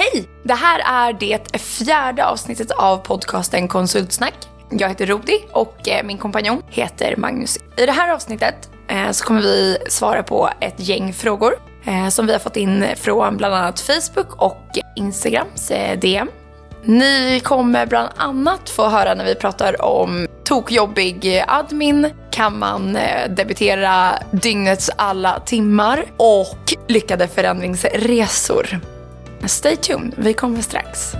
Hej! Det här är det fjärde avsnittet av podcasten Konsultsnack. Jag heter Rodi och eh, min kompanjon heter Magnus. I det här avsnittet eh, så kommer vi svara på ett gäng frågor eh, som vi har fått in från bland annat Facebook och Instagrams DM. Ni kommer bland annat få höra när vi pratar om tokjobbig admin, kan man debitera dygnets alla timmar och lyckade förändringsresor. Stay tuned, vi kommer strax.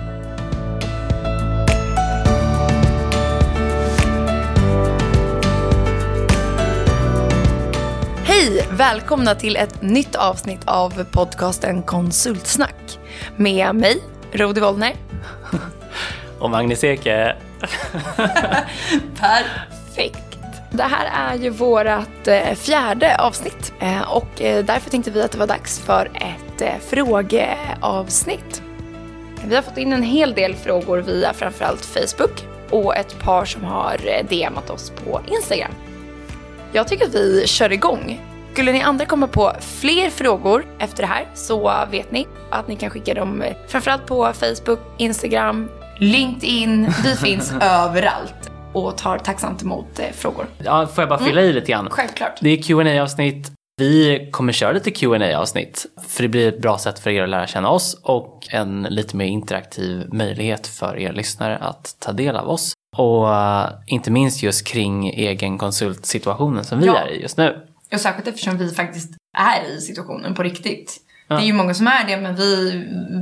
Hej! Välkomna till ett nytt avsnitt av podcasten Konsultsnack. Med mig, Rodi Wollner. Och Magnus Eke. Perfekt. Det här är ju vårt eh, fjärde avsnitt eh, och eh, därför tänkte vi att det var dags för ett frågeavsnitt. Vi har fått in en hel del frågor via framförallt Facebook och ett par som har DMat oss på Instagram. Jag tycker att vi kör igång. Skulle ni andra komma på fler frågor efter det här så vet ni att ni kan skicka dem framförallt på Facebook, Instagram, LinkedIn. Vi finns överallt och tar tacksamt emot eh, frågor. Ja, får jag bara fylla mm. i lite grann? Självklart. Det är qa avsnitt vi kommer köra lite qa avsnitt för det blir ett bra sätt för er att lära känna oss och en lite mer interaktiv möjlighet för er lyssnare att ta del av oss. Och uh, inte minst just kring egen konsultsituationen som vi ja. är i just nu. Och särskilt eftersom vi faktiskt är i situationen på riktigt. Ja. Det är ju många som är det men vi,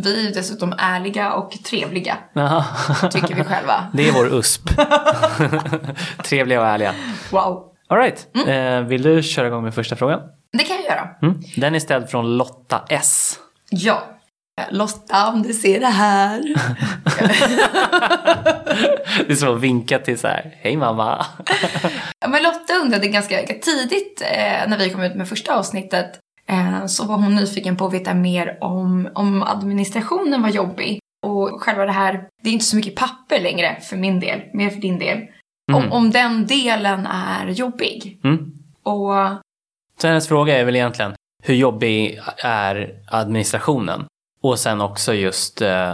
vi är dessutom ärliga och trevliga. Aha. Tycker vi själva. Det är vår USP. trevliga och ärliga. Wow. Alright, mm. eh, vill du köra igång med första frågan? Det kan jag göra. Mm. Den är ställd från Lotta S. Ja. Lotta, om du ser det här. det är som att vinka till så här, hej mamma. men Lotta undrade ganska tidigt eh, när vi kom ut med första avsnittet Eh, så var hon nyfiken på att veta mer om, om administrationen var jobbig. Och själva det här, det är inte så mycket papper längre för min del, mer för din del. Mm. Om, om den delen är jobbig. Mm. Och... Så hennes fråga är väl egentligen, hur jobbig är administrationen? Och sen också just, eh,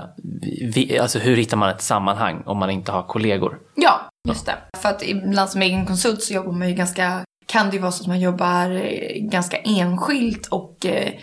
vi, alltså hur hittar man ett sammanhang om man inte har kollegor? Ja, just det. För att ibland som egen konsult så jobbar man ju ganska kan det ju vara så att man jobbar eh, ganska enskilt och eh,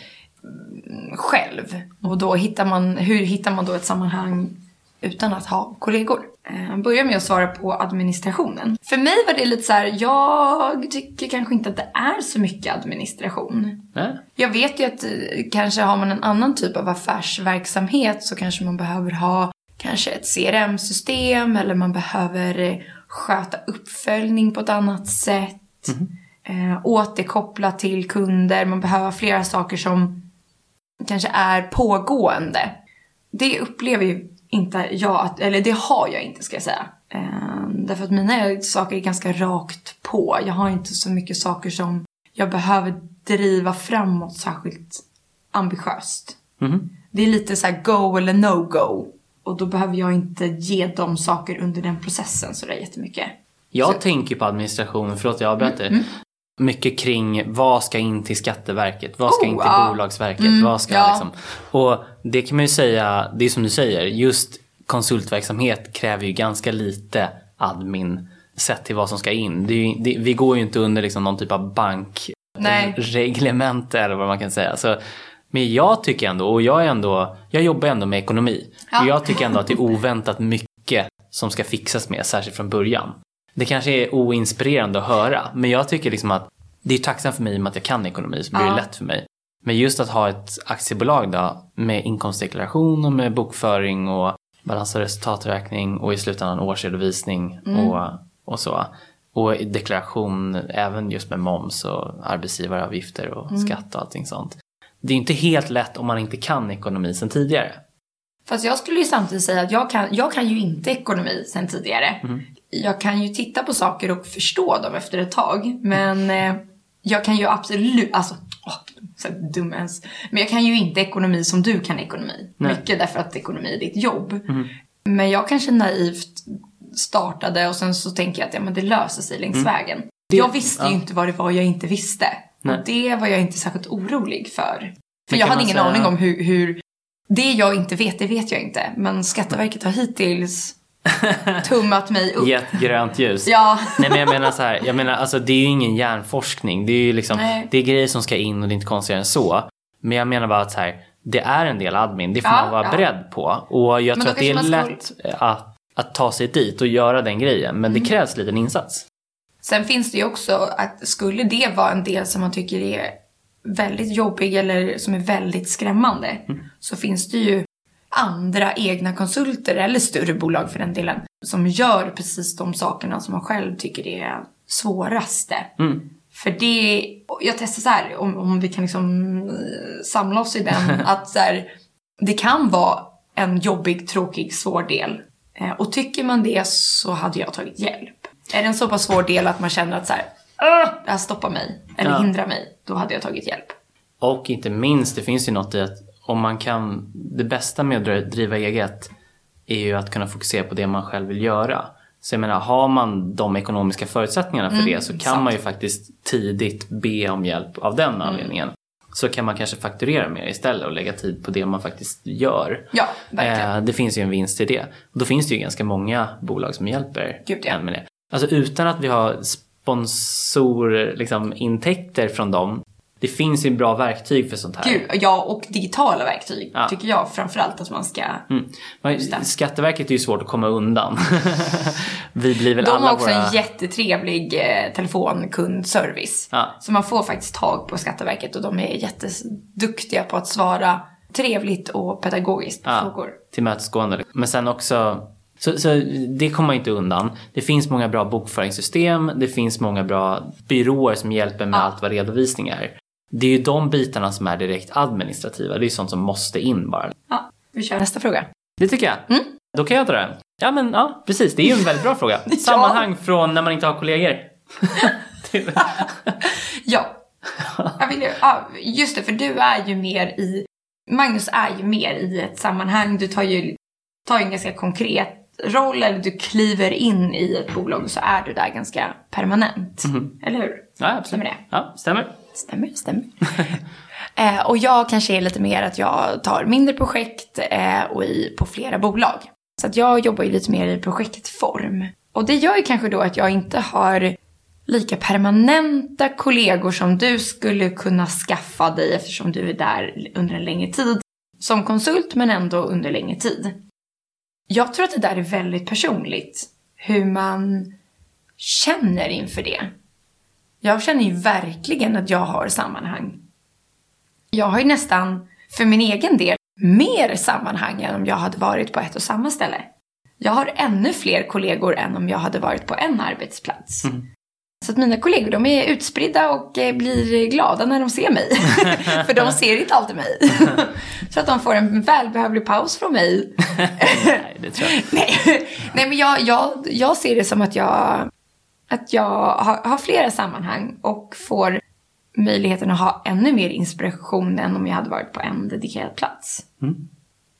själv. Och då hittar man, hur hittar man då ett sammanhang utan att ha kollegor? Jag eh, börjar med att svara på administrationen. För mig var det lite så här, jag tycker kanske inte att det är så mycket administration. Nej. Jag vet ju att kanske har man en annan typ av affärsverksamhet så kanske man behöver ha kanske ett CRM-system eller man behöver sköta uppföljning på ett annat sätt. Mm. Eh, återkoppla till kunder, man behöver flera saker som kanske är pågående. Det upplever ju inte jag, eller det har jag inte ska jag säga. Eh, därför att mina saker är ganska rakt på. Jag har inte så mycket saker som jag behöver driva framåt särskilt ambitiöst. Mm. Det är lite så go eller no go. Och då behöver jag inte ge dem saker under den processen så det är jättemycket. Jag så. tänker på administration, förlåt jag avbryter. Mm. Mycket kring vad ska in till Skatteverket, vad ska oh, in till ja. Bolagsverket, mm, vad ska ja. liksom. Och det kan man ju säga, det är som du säger, just konsultverksamhet kräver ju ganska lite admin sett till vad som ska in. Ju, det, vi går ju inte under liksom någon typ av bankreglemente eller vad man kan säga. Så, men jag tycker ändå, och jag är ändå, jag jobbar ändå med ekonomi. Ja. Och jag tycker ändå att det är oväntat mycket som ska fixas med, särskilt från början. Det kanske är oinspirerande att höra, men jag tycker liksom att det är tacksamt för mig i och med att jag kan ekonomi, så blir det ja. lätt för mig. Men just att ha ett aktiebolag då, med inkomstdeklaration och med bokföring och balans och resultaträkning och i slutändan årsredovisning mm. och, och så. Och deklaration även just med moms och arbetsgivaravgifter och mm. skatt och allting sånt. Det är inte helt lätt om man inte kan ekonomi sedan tidigare. Fast jag skulle ju samtidigt säga att jag kan, jag kan ju inte ekonomi sedan tidigare. Mm jag kan ju titta på saker och förstå dem efter ett tag. Men eh, jag kan ju absolut, alltså, åh, så dum ens. Men jag kan ju inte ekonomi som du kan ekonomi. Nej. Mycket därför att ekonomi är ditt jobb. Mm. Men jag kanske naivt startade och sen så tänker jag att ja, men det löser sig längs mm. vägen. Det, jag visste ja. ju inte vad det var jag inte visste. Nej. Och det var jag inte särskilt orolig för. För jag hade ingen säga... aning om hur, hur Det jag inte vet, det vet jag inte. Men Skatteverket har hittills tummat mig upp. Gett grönt ljus. Ja. Nej men jag menar så här, jag menar alltså det är ju ingen hjärnforskning. Det är ju liksom, Nej. det är grejer som ska in och det är inte konstigare än så. Men jag menar bara att så här, det är en del admin, det får Ja, man vara ja. beredd på. Och jag Men tror att det är lätt att, att ta sig dit och göra den grejen. Men Mm. det krävs lite insats. Sen finns det ju också att skulle det vara en del som man tycker är väldigt jobbig eller som är väldigt skrämmande Mm. så finns det ju andra egna konsulter eller större bolag för den delen som gör precis de sakerna som man själv tycker är svåraste. Mm. För det, jag testar så här om, om vi kan liksom eh, samla oss i den att så här, det kan vara en jobbig, tråkig, svår del. Eh, och tycker man det så hade jag tagit hjälp. Är det en så pass svår del att man känner att så här, "Åh, det här stoppar mig eller Ja. hindrar mig, då hade jag tagit hjälp. Och inte minst, det finns ju något i att om man kan, det bästa med att dri- driva eget är ju att kunna fokusera på det man själv vill göra. Så jag menar, har man de ekonomiska förutsättningarna för det så kan sant. man ju faktiskt tidigt be om hjälp av den anledningen. Så kan man kanske fakturera mer istället och lägga tid på det man faktiskt gör. Ja, verkligen. Eh, det finns ju en vinst i det. Och då finns det ju ganska många bolag som hjälper Gud, ja. en med det. Alltså utan att vi har sponsor, liksom, intäkter från dem. Det finns ju bra verktyg för sånt här. Gud, ja, och digitala verktyg Ja. tycker jag framförallt att man ska... Mm. Skatteverket är ju svårt att komma undan. vi blir väl De alla har också våra... en jättetrevlig eh, telefonkundservice. Ja. Så man får faktiskt tag på Skatteverket och de är jätteduktiga på att svara trevligt och pedagogiskt på Ja, frågor. tillmötesgående. Men sen också, så, så det kommer man inte undan. Det finns många bra bokföringssystem, det finns många bra byråer som hjälper med Ja. allt vad redovisning är. Det är ju de bitarna som är direkt administrativa, det är sånt som måste in bara. Ja, vi kör nästa fråga. Det tycker jag. Mm. Då kan jag ta den. Ja men ja, precis. Det är ju en väldigt bra fråga. Sammanhang från när man inte har kollegor. Ja. Jag vill ju, ja, just det, för du är ju mer i... Magnus är ju mer i ett sammanhang. Du tar ju, tar ju en ganska konkret roll, eller du kliver in i ett bolag och så är du där ganska permanent. Eller hur? Ja, absolut. Stämmer det? Ja, stämmer. Stämmer, stämmer. eh, och jag kanske är lite mer att jag tar mindre projekt eh, och i, på flera bolag. Så att jag jobbar ju lite mer i projektform. Och det gör ju kanske då att jag inte har lika permanenta kollegor som du skulle kunna skaffa dig eftersom du är där under en längre tid. Som konsult men ändå under längre tid. Jag tror att det där är väldigt personligt. Hur man känner inför det. Jag känner ju verkligen att jag har sammanhang. Jag har ju nästan, för min egen del, mer sammanhang än om jag hade varit på ett och samma ställe. Jag har ännu fler kollegor än om jag hade varit på en arbetsplats. Så att mina kollegor de är utspridda och eh, blir glada när de ser mig. för de ser inte alltid mig. Så att de får en välbehövlig paus från mig. Nej, det tror jag. Nej, Nej men jag, jag, jag ser det som att jag, att jag har, har flera sammanhang och får möjligheten att ha ännu mer inspiration än om jag hade varit på en dedikerad plats. Mm.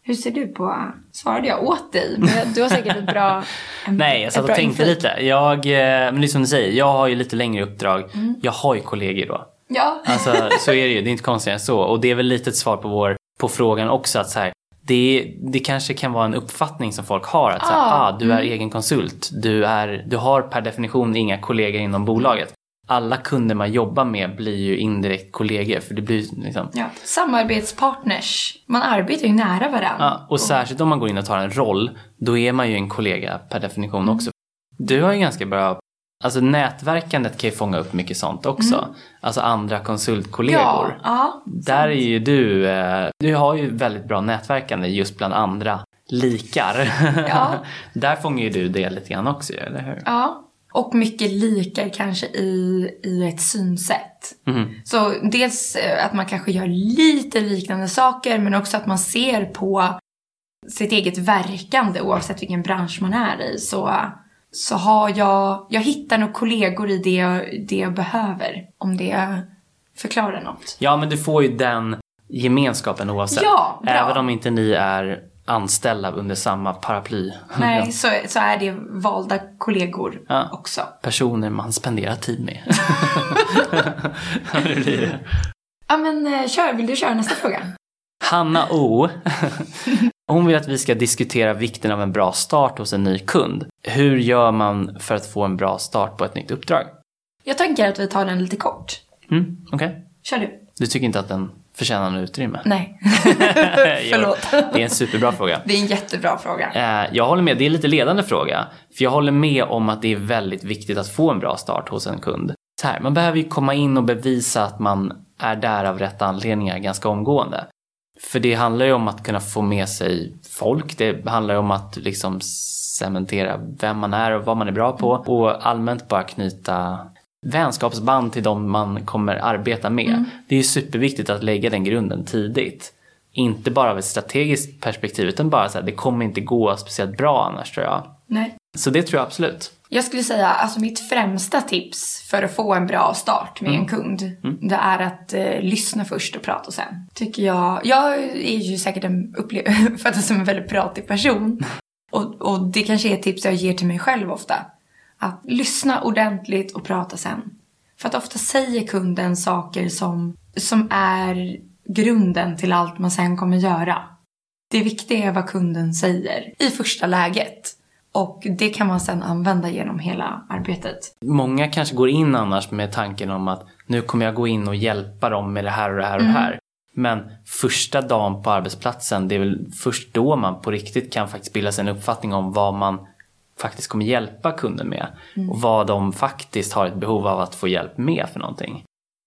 Hur ser du på, svarade jag åt dig? Men du har säkert ett bra en, Nej, jag satt och tänkte inflik. lite. Jag, eh, men det är som du säger, jag har ju lite längre uppdrag. Mm. Jag har ju kollegor då. Ja. Alltså så är det ju, det är inte konstigare än så. Och det är väl lite ett svar på, vår, på frågan också att så här, det, det kanske kan vara en uppfattning som folk har att så här, Ah, ah, du är egen konsult, du, är, du har per definition inga kollegor inom bolaget. Alla kunder man jobbar med blir ju indirekt kollegor för det blir liksom ja. Samarbetspartners. Man arbetar ju nära varandra. Ja, och särskilt om man går in och tar en roll, då är man ju en kollega per definition också. Du har ju ganska bra, alltså nätverkandet kan ju fånga upp mycket sånt också. Alltså andra konsultkollegor. ja. Där är ju du, eh, du har ju väldigt bra nätverkande just bland andra likar. Ja. Där fångar ju du det lite grann också, eller hur? Ja, och mycket likar kanske i, i ett synsätt. Mhm. Så dels eh, att man kanske gör lite liknande saker men också att man ser på sitt eget verkande oavsett vilken bransch man är i. Så, så har jag, jag hittar nog kollegor i det jag, det jag behöver. Om det förklarar något. Ja, men du får ju den gemenskapen oavsett. Ja, bra. Även om inte ni är anställda under samma paraply. Nej, så, så är det valda kollegor Ja. också. personer man spenderar tid med. Ja, det blir det. Ja men eh, kör, vill du köra nästa fråga? Hanna O. Hon vill att vi ska diskutera vikten av en bra start hos en ny kund. Hur gör man för att få en bra start på ett nytt uppdrag? Jag tänker att vi tar den lite kort. Mm, Okej. Okay. Kör du. Du tycker inte att den förtjänar något utrymme? Nej. Förlåt. det är en superbra fråga. Det är en jättebra fråga. Eh, jag håller med, det är en lite ledande fråga. För jag håller med om att det är väldigt viktigt att få en bra start hos en kund. Så här, man behöver ju komma in och bevisa att man är där av rätt anledningar ganska omgående. För det handlar ju om att kunna få med sig folk. Det handlar ju om att liksom cementera vem man är och vad man är bra på. Och allmänt bara knyta vänskapsband till de man kommer arbeta med. Mm. Det är ju superviktigt att lägga den grunden tidigt. Inte bara av ett strategiskt perspektiv utan bara så här, det kommer inte gå speciellt bra annars tror jag. Nej. Så det tror jag absolut. Jag skulle säga alltså mitt främsta tips för att få en bra start med mm. en kund. Mm. Det är att eh, lyssna först och prata sen. Tycker jag. Jag är ju säkert en uppfattad som en väldigt pratig person. Och, och det kanske är ett tips jag ger till mig själv ofta. Att lyssna ordentligt och prata sen. För att ofta säger kunden saker som, som är grunden till allt man sen kommer göra. Det viktiga är vad kunden säger i första läget. Och det kan man sen använda genom hela arbetet. Många kanske går in annars med tanken om att nu kommer jag gå in och hjälpa dem med det här och det här och det mm. här. Men första dagen på arbetsplatsen, det är väl först då man på riktigt kan faktiskt bilda sig en uppfattning om vad man faktiskt kommer hjälpa kunden med. Mm. Och vad de faktiskt har ett behov av att få hjälp med för någonting.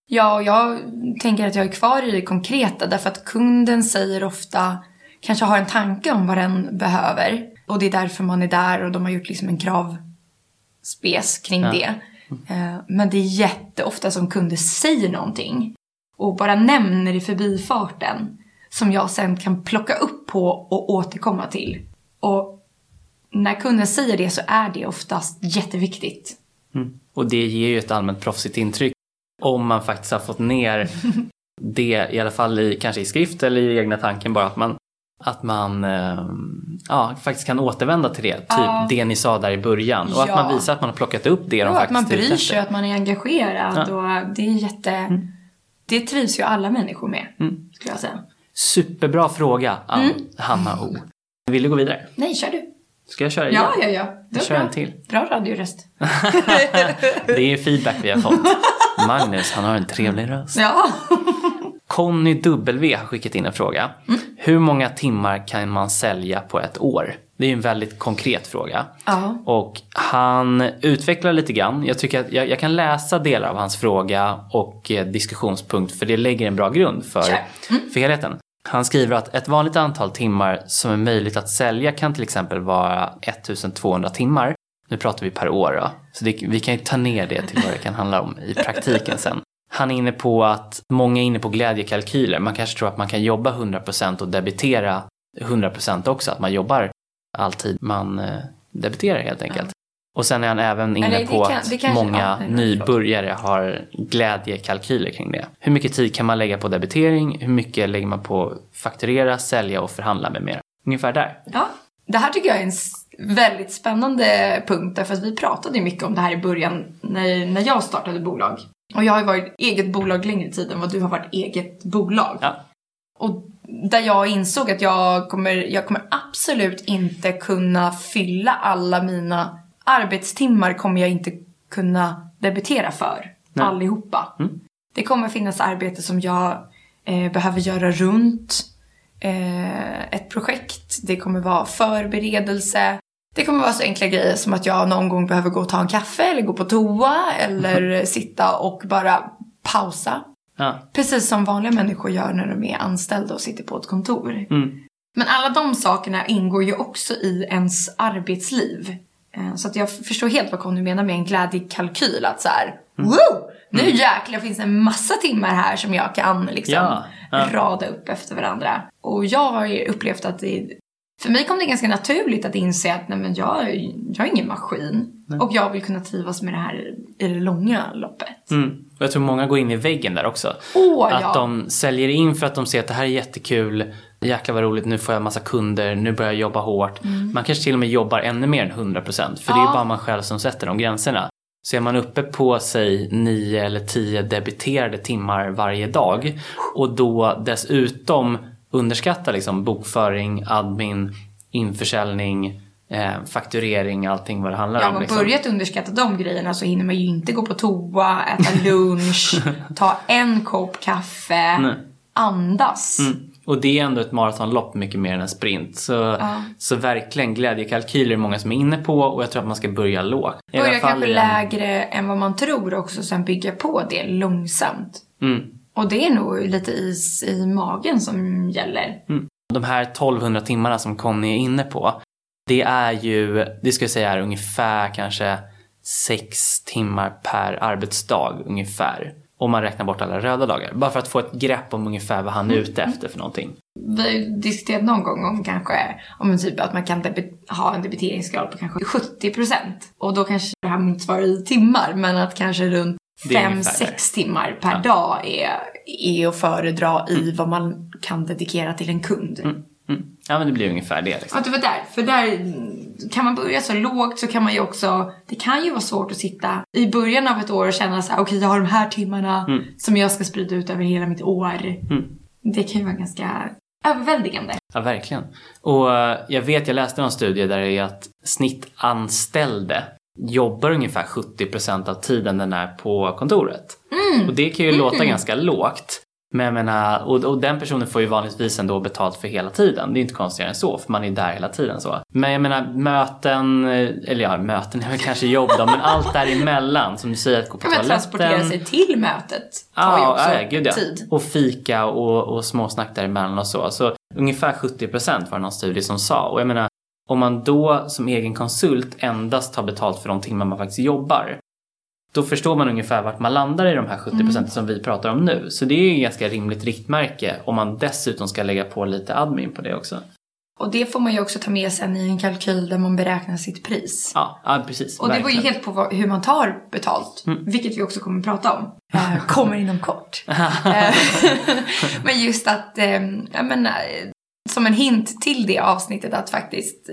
Ja, och jag tänker att jag är kvar i det konkreta därför att kunden säger ofta, kanske har en tanke om vad den behöver. Och det är därför man är där och de har gjort liksom en kravspes kring ja. det. Eh, men det är jätteofta som kunder säger någonting och bara nämner i förbifarten som jag sen kan plocka upp på och återkomma till. Och när kunden säger det så är det oftast jätteviktigt. Mm. Och det ger ju ett allmänt proffsigt intryck om man faktiskt har fått ner det, i alla fall i, kanske i skrift eller i egna tanken bara att man att man eh, ja, faktiskt kan återvända till det. Typ ja. det ni sa där i början. Och ja. att man visar att man har plockat upp det ja, de faktiskt att man bryr sig, att man är engagerad. Och det är jätte... Mm. Det trivs ju alla människor med, mm. skulle jag säga. Superbra fråga, mm. Hanna O. Vill du gå vidare? Nej, kör du. Ska jag köra igen? Ja, ja, ja. Jag kör en till. Bra radioröst. det är feedback vi har fått. Magnus, han har en trevlig röst. Ja. Conny W har skickat in en fråga. Mm. Hur många timmar kan man sälja på ett år? Det är en väldigt konkret fråga. Ja. Och han utvecklar lite grann. Jag tycker att jag, jag, kan läsa delar av hans fråga och eh, diskussionspunkt för det lägger en bra grund för, mm. för helheten. Han skriver att ett vanligt antal timmar som är möjligt att sälja kan till exempel vara 1200 timmar. Nu pratar vi per år då. Så det, vi kan ju ta ner det till vad det kan handla om i praktiken sen. Han är inne på att många är inne på glädjekalkyler. Man kanske tror att man kan jobba 100% och debitera 100% också. Att man jobbar alltid man eh, debiterar helt enkelt. Ja. Och sen är han även inne det, på kan, att kanske, många ja, nybörjare har glädjekalkyler kring det. Hur mycket tid kan man lägga på debitering? Hur mycket lägger man på fakturera, sälja och förhandla med mer? Ungefär där. Ja, det här tycker jag är en väldigt spännande punkt därför att vi pratade mycket om det här i början när, när jag startade bolag. Och jag har ju varit eget bolag längre tid än vad du har varit eget bolag. Ja. Och där jag insåg att jag kommer, jag kommer absolut inte kunna fylla alla mina arbetstimmar kommer jag inte kunna debitera för. Nej. Allihopa. Mm. Det kommer finnas arbete som jag eh, behöver göra runt eh, ett projekt. Det kommer vara förberedelse. Det kommer vara så enkla grejer som att jag någon gång behöver gå och ta en kaffe eller gå på toa eller sitta och bara pausa. Ja. Precis som vanliga människor gör när de är anställda och sitter på ett kontor. Mm. Men alla de sakerna ingår ju också i ens arbetsliv. Eh, så att jag förstår helt vad Conny menar med en glädjekalkyl. Att så här, mm. Woo! Nu mm. jäklar finns det en massa timmar här som jag kan liksom ja, ja. rada upp efter varandra. Och jag har ju upplevt att det för mig kom det ganska naturligt att inse att nej men jag, jag är ingen maskin. Nej. Och jag vill kunna trivas med det här i det långa loppet. Mm. Och jag tror många går in i väggen där också. Oh, att ja. de säljer in för att de ser att det här är jättekul. Jäklar vad roligt, nu får jag massa kunder, nu börjar jag jobba hårt. Mm. Man kanske till och med jobbar ännu mer än 100% för ja. det är bara man själv som sätter de gränserna. Så är man uppe på sig 9 eller 10 debiterade timmar varje dag och då dessutom underskattar liksom bokföring, admin, införsäljning, eh, fakturering, allting vad det handlar Ja, om. man Liksom. börjat underskatta de grejerna så hinner man ju inte gå på toa, äta lunch, ta en kopp kaffe, Nej. andas. Mm. Och det är ändå ett maratonlopp mycket mer än en sprint. Så, så verkligen glädjekalkyler är många som är inne på och jag tror att man ska börja lågt. Börja kanske lägre än vad man tror också, sen bygga på det långsamt. Mm. Och det är nog lite is i magen som gäller. De här 1200 timmarna som Conny är inne på, det är ju, det ska jag säga är ungefär kanske 6 timmar per arbetsdag ungefär. Om man räknar bort alla röda dagar. Bara för att få ett grepp om ungefär vad han är ute efter för någonting. Vi har ju diskuterat någon gång om kanske om en typ att man kan ha en debiteringsgrad på kanske 70%. Och då kanske det här motsvarar i timmar, men att kanske runt Ungefär 5-6 timmar per dag är, är att föredra i vad man kan dedikera till en kund. Mm. Ja men det blir ungefär det liksom. Ja, det var där. För där kan man börja så lågt så kan man ju också, det kan ju vara svårt att sitta i början av ett år och känna så här, okej jag har de här timmarna som jag ska sprida ut över hela mitt år. Det kan ju vara ganska överväldigande. Ja, verkligen. Och eh, jag vet, jag läste någon studie där det är att snittanställde jobbar ungefär 70% av tiden den är på kontoret. Och det kan ju låta ganska lågt. Men jag menar, och, och den personen får ju vanligtvis ändå betalt för hela tiden. Det är inte konstigare än så, för man är där hela tiden så. Men jag menar möten, eh, eller ja, möten är väl kanske jobb då, men allt däremellan. Som du säger, att gå på Kan man transportera toaletten. sig till mötet tar ju Ja, också ja, gud ja. tid. Och fika och, och småsnack däremellan och så. Så ungefär 70% var det någon studie som sa. Och jag menar, om man då som egen konsult endast tar betalt för de timmar man faktiskt jobbar. Då förstår man ungefär vart man landar i de här 70% Mm. som vi pratar om nu. Så det är ju ett ganska rimligt riktmärke om man dessutom ska lägga på lite admin på det också. Och det får man ju också ta med sen i en kalkyl där man beräknar sitt pris. Ja, ja precis. Och det var ju helt på vad, hur man tar betalt. Vilket vi också kommer att prata om. Eh, kommer inom kort. Eh, Men just att, eh, jag menar, eh, som en hint till det avsnittet att faktiskt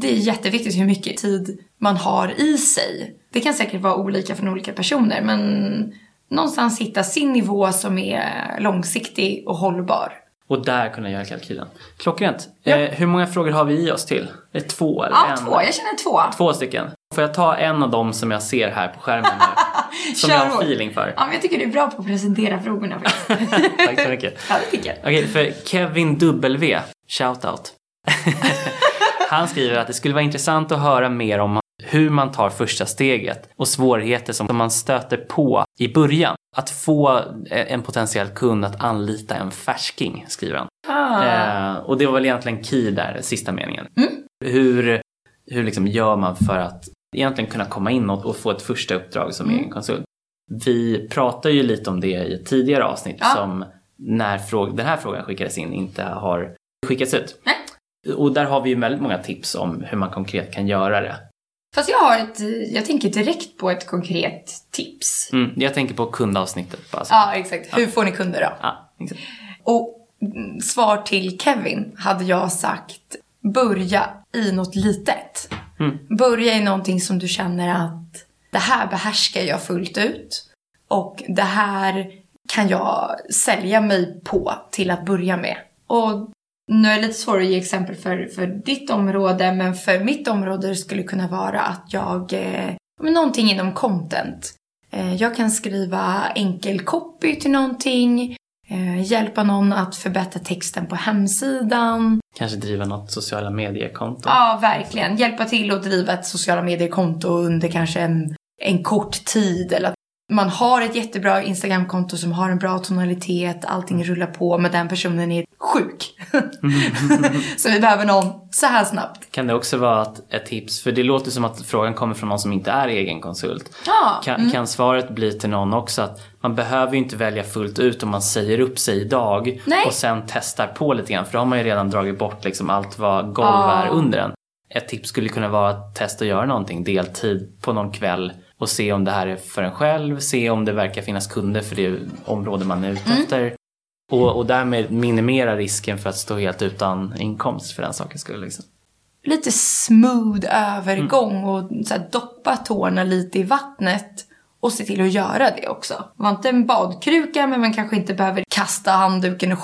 det är jätteviktigt hur mycket tid man har i sig. Det kan säkert vara olika från olika personer men någonstans hitta sin nivå som är långsiktig och hållbar. Och där kunna göra kalkylen. Klockrent. Eh, hur många frågor har vi i oss till? Det är två eller Ja, en? två. Jag känner två. Två stycken. Får jag ta en av dem som jag ser här på skärmen nu? Som Kör jag har feeling för. Ja, men jag tycker du är bra på att presentera frågorna faktiskt. Tack så mycket. ja, det tycker jag. Okej, för Kevin W. Shoutout. Han skriver att det skulle vara intressant att höra mer om hur man tar första steget och svårigheter som man stöter på i början. Att få en potentiell kund att anlita en färsking, skriver han. Ah. Eh, och det var väl egentligen key där, sista meningen. Hur, hur liksom gör man för att egentligen kunna komma in och, och få ett första uppdrag som egen konsult? Vi pratade ju lite om det i ett tidigare avsnitt Ja. som när den här frågan skickades in inte har skickats ut. Nej. Och där har vi ju väldigt många tips om hur man konkret kan göra det. Fast jag har ett, jag tänker direkt på ett konkret tips. Mm, jag tänker på kundavsnittet bara. så. Ja, exakt. Hur får ni kunder då? Ja, exakt. Och mm, svar till Kevin hade jag sagt börja i något litet. Mm. Börja i någonting som du känner att det här behärskar jag fullt ut. Och det här kan jag sälja mig på till att börja med. Och nu är det lite svårt att ge exempel för, för ditt område, men för mitt område skulle det kunna vara att jag, eh, men någonting inom content. Eh, jag kan skriva enkel copy till någonting, eh, hjälpa någon att förbättra texten på hemsidan. Kanske driva något sociala mediekonto. Ja, verkligen. Hjälpa till att driva ett sociala medier-konto under kanske en, en kort tid. Eller att man har ett jättebra Instagram-konto som har en bra tonalitet, allting rullar på, men den personen är sjuk. så vi behöver någon så här snabbt. Kan det också vara ett, ett tips? För det låter som att frågan kommer från någon som inte är egen konsult. Ja, Kan, kan svaret bli till någon också att man behöver ju inte välja fullt ut om man säger upp sig idag Nej. och sen testar på lite grann för då har man ju redan dragit bort liksom allt vad golv är under en. Ett tips skulle kunna vara att testa att göra någonting deltid på någon kväll och se om det här är för en själv, se om det verkar finnas kunder för det område man är ute Mm. efter. Och, och därmed minimera risken för att stå helt utan inkomst för den sakens skull. Liksom. lite smooth övergång och så doppa tårna lite i vattnet och se till att göra det också. Var inte en badkruka men man kanske inte behöver kasta handduken och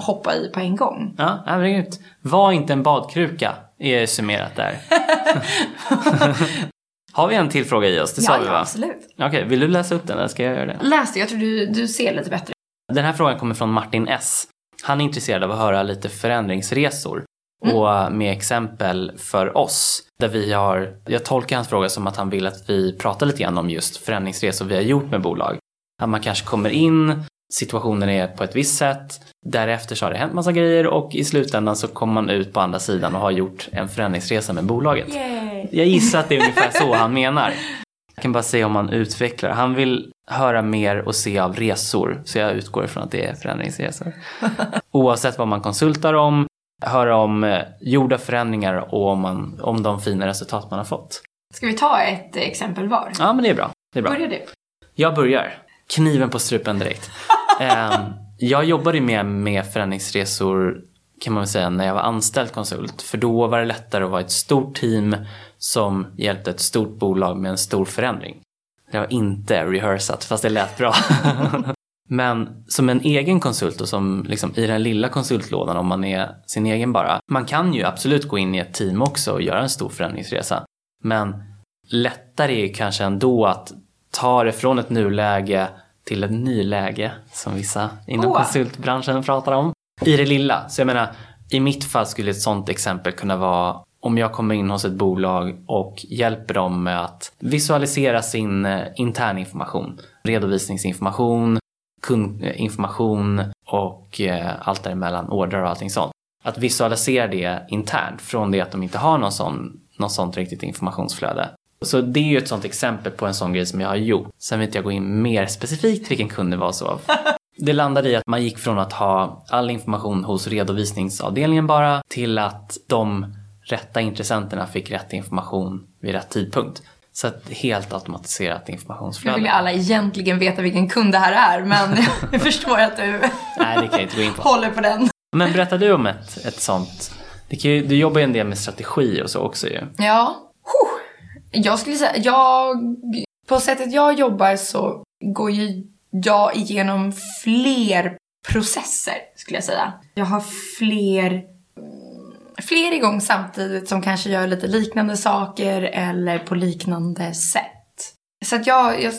hoppa i på en gång. Ja, herregud. Var inte en badkruka, är summerat där. Har vi en till fråga i oss? Det sa ja, vi va? Ja, absolut. Okej, vill du läsa upp den eller ska jag göra det? Läs det, jag tror du, du ser lite bättre. Den här frågan kommer från Martin S. Han är intresserad av att höra lite förändringsresor mm. och med exempel för oss. Där vi har, jag tolkar hans fråga som att han vill att vi pratar lite grann om just förändringsresor vi har gjort med bolag. Att man kanske kommer in, situationen är på ett visst sätt, därefter så har det hänt massa grejer och i slutändan så kommer man ut på andra sidan och har gjort en förändringsresa med bolaget. Yay. Jag gissar att det är ungefär så han menar. Jag kan bara se om han utvecklar. Han vill höra mer och se av resor, så jag utgår ifrån att det är förändringsresor. Oavsett vad man konsultar om, höra om eh, gjorda förändringar och om, man, om de fina resultat man har fått. Ska vi ta ett exempel var? Ja, men det är bra. Det är bra. Börjar du? Jag börjar. Kniven på strupen direkt. um, jag jobbade med, med förändringsresor kan man väl säga när jag var anställd konsult. För då var det lättare att vara ett stort team som hjälpte ett stort bolag med en stor förändring. Det var inte rehearsat fast det lät bra. Men som en egen konsult och som liksom i den lilla konsultlådan om man är sin egen bara. Man kan ju absolut gå in i ett team också och göra en stor förändringsresa. Men lättare är kanske ändå att ta det från ett nuläge till ett nyläge som vissa inom oh. konsultbranschen pratar om. I det lilla. Så jag menar, i mitt fall skulle ett sånt exempel kunna vara om jag kommer in hos ett bolag och hjälper dem med att visualisera sin eh, interninformation, redovisningsinformation, kundinformation och eh, allt däremellan, ordrar och allting sånt. Att visualisera det internt från det att de inte har någon sån, någon sånt riktigt informationsflöde. Så det är ju ett sånt exempel på en sån grej som jag har gjort. Sen vill inte jag gå in mer specifikt vilken kund det var så. Det landade i att man gick från att ha all information hos redovisningsavdelningen bara till att de rätta intressenterna fick rätt information vid rätt tidpunkt. Så ett helt automatiserat informationsflöde. Nu vill ju alla egentligen veta vilken kund det här är men jag förstår att du Nej, det kan inte på. håller på den. Men berätta du om ett, ett sånt. Ju, du jobbar ju en del med strategi och så också ju. Ja. Jag skulle säga, jag, på sättet jag jobbar så går ju jag igenom fler processer skulle jag säga. Jag har fler fler igång samtidigt som kanske gör lite liknande saker eller på liknande sätt. Så att jag, jag,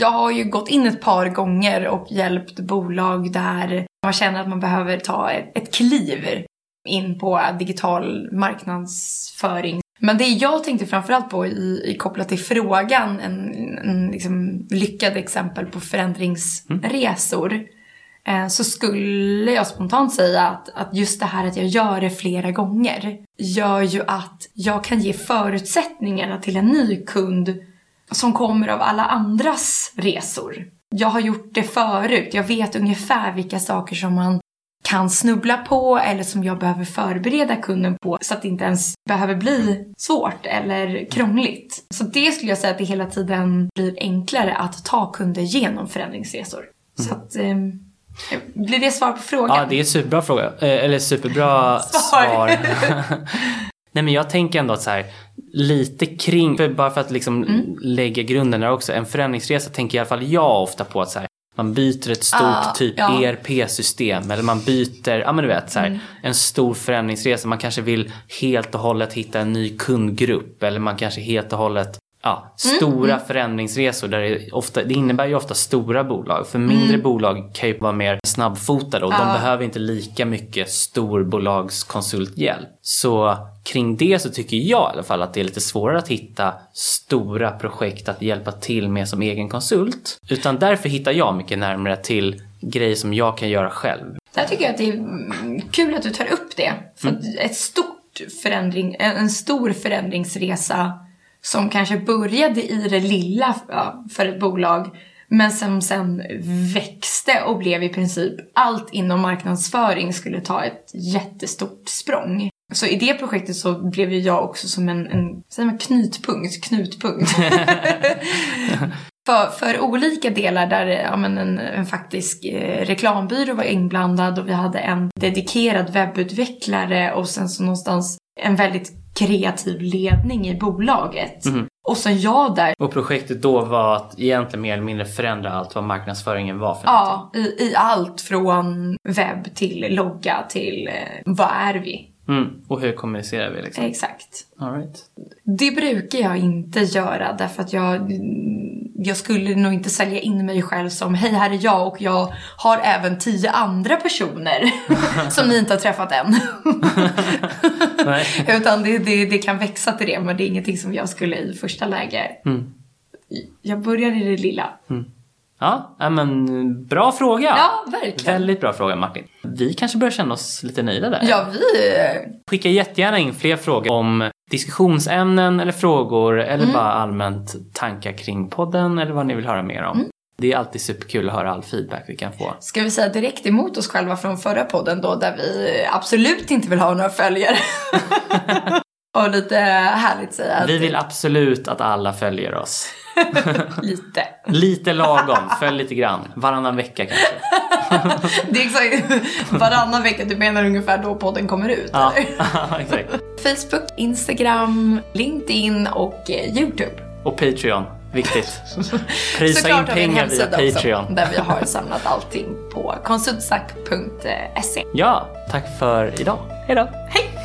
jag har ju gått in ett par gånger och hjälpt bolag där man känner att man behöver ta ett, ett kliv in på digital marknadsföring. Men det jag tänkte framförallt på i, i kopplat till frågan, en, en liksom lyckad exempel på förändringsresor, mm. Eh, så skulle jag spontant säga att, att just det här att jag gör det flera gånger gör ju att jag kan ge förutsättningarna till en ny kund som kommer av alla andras resor. Jag har gjort det förut. Jag vet ungefär vilka saker som man kan snubbla på eller som jag behöver förbereda kunden på så att det inte ens behöver bli svårt eller krångligt. Så det skulle jag säga att det hela tiden blir enklare att ta kunder genom förändringsresor. Mm. Så att, ehm, blir det svar på frågan? Ja, det är en superbra fråga. Eh, eller superbra svar. svar. Nej men jag tänker ändå att så här, lite kring, för bara för att liksom mm. lägga grunden där också. En förändringsresa tänker i alla fall jag ofta på att så här, man byter ett stort ah, typ ja. ERP-system eller man byter, ja men du vet så här, mm. en stor förändringsresa. Man kanske vill helt och hållet hitta en ny kundgrupp eller man kanske helt och hållet ja, stora mm. förändringsresor. Där det, ofta, det innebär ju ofta stora bolag. För mindre mm. bolag kan ju vara mer snabbfotade och ja. de behöver inte lika mycket storbolagskonsulthjälp. Så kring det så tycker jag i alla fall att det är lite svårare att hitta stora projekt att hjälpa till med som egen konsult. Utan därför hittar jag mycket närmare till grejer som jag kan göra själv. Där tycker jag att det är kul att du tar upp det. För mm. ett stort förändring, en stor förändringsresa som kanske började i det lilla för ett bolag men som sen växte och blev i princip allt inom marknadsföring skulle ta ett jättestort språng. Så i det projektet så blev ju jag också som en, en säger man knutpunkt, knutpunkt. för, för olika delar där ja, men en, en faktisk eh, reklambyrå var inblandad och vi hade en dedikerad webbutvecklare och sen så någonstans en väldigt kreativ ledning i bolaget. Mhm. Och sen jag där, Och projektet då var att egentligen mer eller mindre förändra allt vad marknadsföringen var för ja, i, i allt från webb till logga till eh, vad är vi? Mm. Och hur kommunicerar vi liksom? Exakt. All right. Det brukar jag inte göra därför att jag, jag skulle nog inte sälja in mig själv som hej här är jag och jag har även tio andra personer som ni inte har träffat än. Nej. Utan det, det, det kan växa till det men det är ingenting som jag skulle i första läge. Mm. Jag börjar i det lilla. Ja, ja, men bra fråga. Ja, verkligen. Väldigt bra fråga Martin. Vi kanske börjar känna oss lite nöjda där. Ja, vi... Skicka jättegärna in fler frågor om diskussionsämnen eller frågor eller Mm. bara allmänt tankar kring podden eller vad ni vill höra mer om. Mm. Det är alltid superkul att höra all feedback vi kan få. Ska vi säga direkt emot oss själva från förra podden då där vi absolut inte vill ha några följare. Och lite härligt säga Vi vill absolut att alla följer oss. lite. Lite lagom, följ lite grann. Varannan vecka kanske. Det är exakt varannan vecka, du menar ungefär då podden kommer ut Ja, exakt. Facebook, Instagram, LinkedIn och eh, YouTube. Och Patreon, viktigt. Prisa in pengar via Patreon. också där vi har samlat allting på konsultsack.se. Ja, tack för idag. Hej då! Hej!